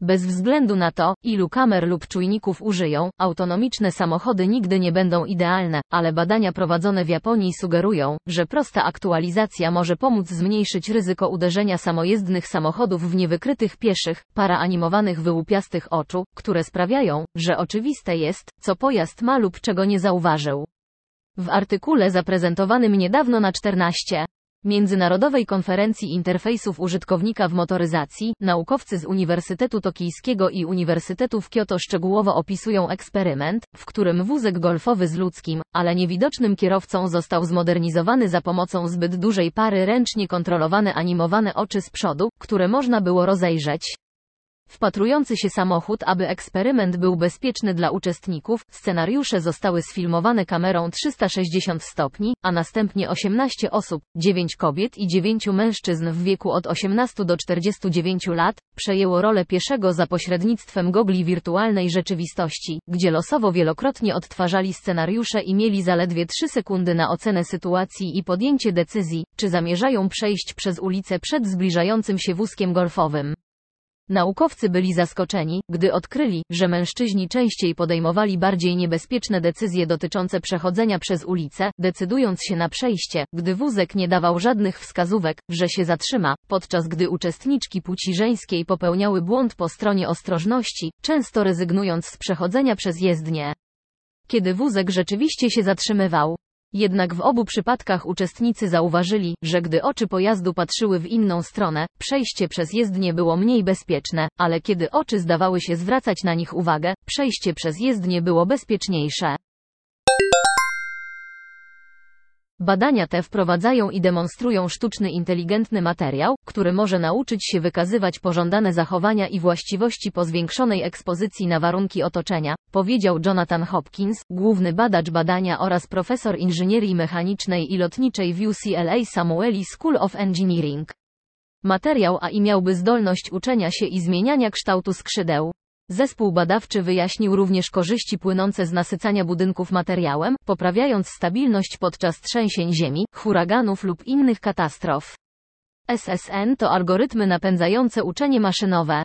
Bez względu na to, ilu kamer lub czujników użyją, autonomiczne samochody nigdy nie będą idealne, ale badania prowadzone w Japonii sugerują, że prosta aktualizacja może pomóc zmniejszyć ryzyko uderzenia samojezdnych samochodów w niewykrytych pieszych, paraanimowanych wyłupiastych oczu, które sprawiają, że oczywiste jest, co pojazd ma lub czego nie zauważył. W artykule zaprezentowanym niedawno na 14 Międzynarodowej Konferencji Interfejsów Użytkownika w Motoryzacji, naukowcy z Uniwersytetu Tokijskiego i Uniwersytetu w Kyoto szczegółowo opisują eksperyment, w którym wózek golfowy z ludzkim, ale niewidocznym kierowcą został zmodernizowany za pomocą zbyt dużej pary ręcznie kontrolowane animowane oczy z przodu, które można było rozejrzeć. Wpatrujący się samochód, aby eksperyment był bezpieczny dla uczestników, scenariusze zostały sfilmowane kamerą 360 stopni, a następnie 18 osób, 9 kobiet i 9 mężczyzn w wieku od 18 do 49 lat, przejęło rolę pieszego za pośrednictwem gogli wirtualnej rzeczywistości, gdzie losowo wielokrotnie odtwarzali scenariusze i mieli zaledwie 3 sekundy na ocenę sytuacji i podjęcie decyzji, czy zamierzają przejść przez ulicę przed zbliżającym się wózkiem golfowym. Naukowcy byli zaskoczeni, gdy odkryli, że mężczyźni częściej podejmowali bardziej niebezpieczne decyzje dotyczące przechodzenia przez ulicę, decydując się na przejście, gdy wózek nie dawał żadnych wskazówek, że się zatrzyma, podczas gdy uczestniczki płci żeńskiej popełniały błąd po stronie ostrożności, często rezygnując z przechodzenia przez jezdnię. Kiedy wózek rzeczywiście się zatrzymywał, jednak w obu przypadkach uczestnicy zauważyli, że gdy oczy pojazdu patrzyły w inną stronę, przejście przez jezdnię było mniej bezpieczne, ale kiedy oczy zdawały się zwracać na nich uwagę, przejście przez jezdnię było bezpieczniejsze. Badania te wprowadzają i demonstrują sztuczny inteligentny materiał, który może nauczyć się wykazywać pożądane zachowania i właściwości po zwiększonej ekspozycji na warunki otoczenia, powiedział Jonathan Hopkins, główny badacz badania oraz profesor inżynierii mechanicznej i lotniczej w UCLA Samueli School of Engineering. Materiał AI miałby zdolność uczenia się i zmieniania kształtu skrzydeł. Zespół badawczy wyjaśnił również korzyści płynące z nasycania budynków materiałem, poprawiając stabilność podczas trzęsień ziemi, huraganów lub innych katastrof. SSN to algorytmy napędzające uczenie maszynowe.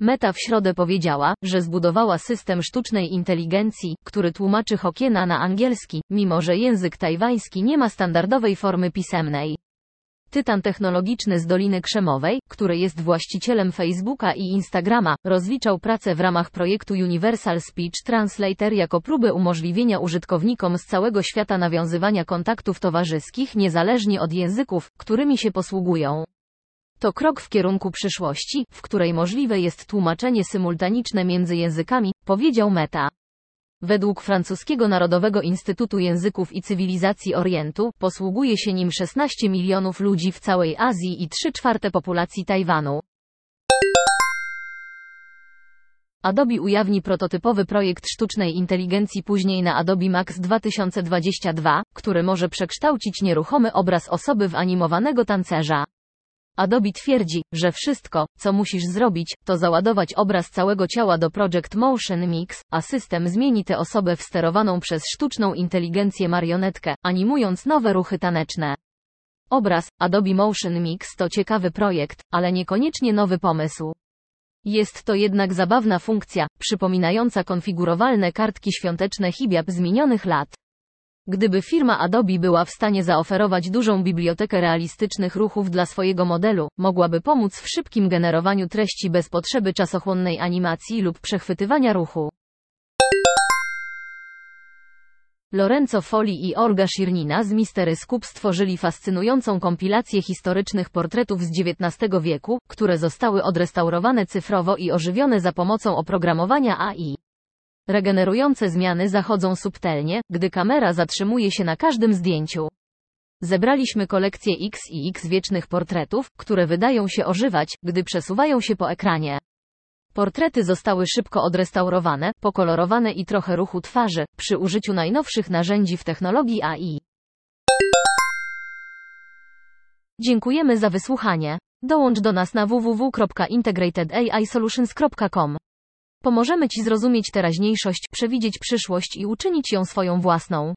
Meta w środę powiedziała, że zbudowała system sztucznej inteligencji, który tłumaczy Hokiena na angielski, mimo że język tajwański nie ma standardowej formy pisemnej. Tytan technologiczny z Doliny Krzemowej, który jest właścicielem Facebooka i Instagrama, rozliczał pracę w ramach projektu Universal Speech Translator jako próbę umożliwienia użytkownikom z całego świata nawiązywania kontaktów towarzyskich niezależnie od języków, którymi się posługują. To krok w kierunku przyszłości, w której możliwe jest tłumaczenie symultaniczne między językami, powiedział Meta. Według francuskiego Narodowego Instytutu Języków i Cywilizacji Orientu, posługuje się nim 16 milionów ludzi w całej Azji i 3 czwarte populacji Tajwanu. Adobe ujawni prototypowy projekt sztucznej inteligencji później na Adobe Max 2022, który może przekształcić nieruchomy obraz osoby w animowanego tancerza. Adobe twierdzi, że wszystko, co musisz zrobić, to załadować obraz całego ciała do Project Motion Mix, a system zmieni tę osobę w sterowaną przez sztuczną inteligencję marionetkę, animując nowe ruchy taneczne. Obraz Adobe Motion Mix to ciekawy projekt, ale niekoniecznie nowy pomysł. Jest to jednak zabawna funkcja, przypominająca konfigurowalne kartki świąteczne Hibiab z minionych lat. Gdyby firma Adobe była w stanie zaoferować dużą bibliotekę realistycznych ruchów dla swojego modelu, mogłaby pomóc w szybkim generowaniu treści bez potrzeby czasochłonnej animacji lub przechwytywania ruchu. Lorenzo Foli i Olga Shirnina z Mistery Scoop stworzyli fascynującą kompilację historycznych portretów z XIX wieku, które zostały odrestaurowane cyfrowo i ożywione za pomocą oprogramowania AI. Regenerujące zmiany zachodzą subtelnie, gdy kamera zatrzymuje się na każdym zdjęciu. Zebraliśmy kolekcję X i X wiecznych portretów, które wydają się ożywać, gdy przesuwają się po ekranie. Portrety zostały szybko odrestaurowane, pokolorowane i trochę ruchu twarzy, przy użyciu najnowszych narzędzi w technologii AI. Dziękujemy za wysłuchanie. Dołącz do nas na www.integratedAIsolutions.com. Pomożemy Ci zrozumieć teraźniejszość, przewidzieć przyszłość i uczynić ją swoją własną.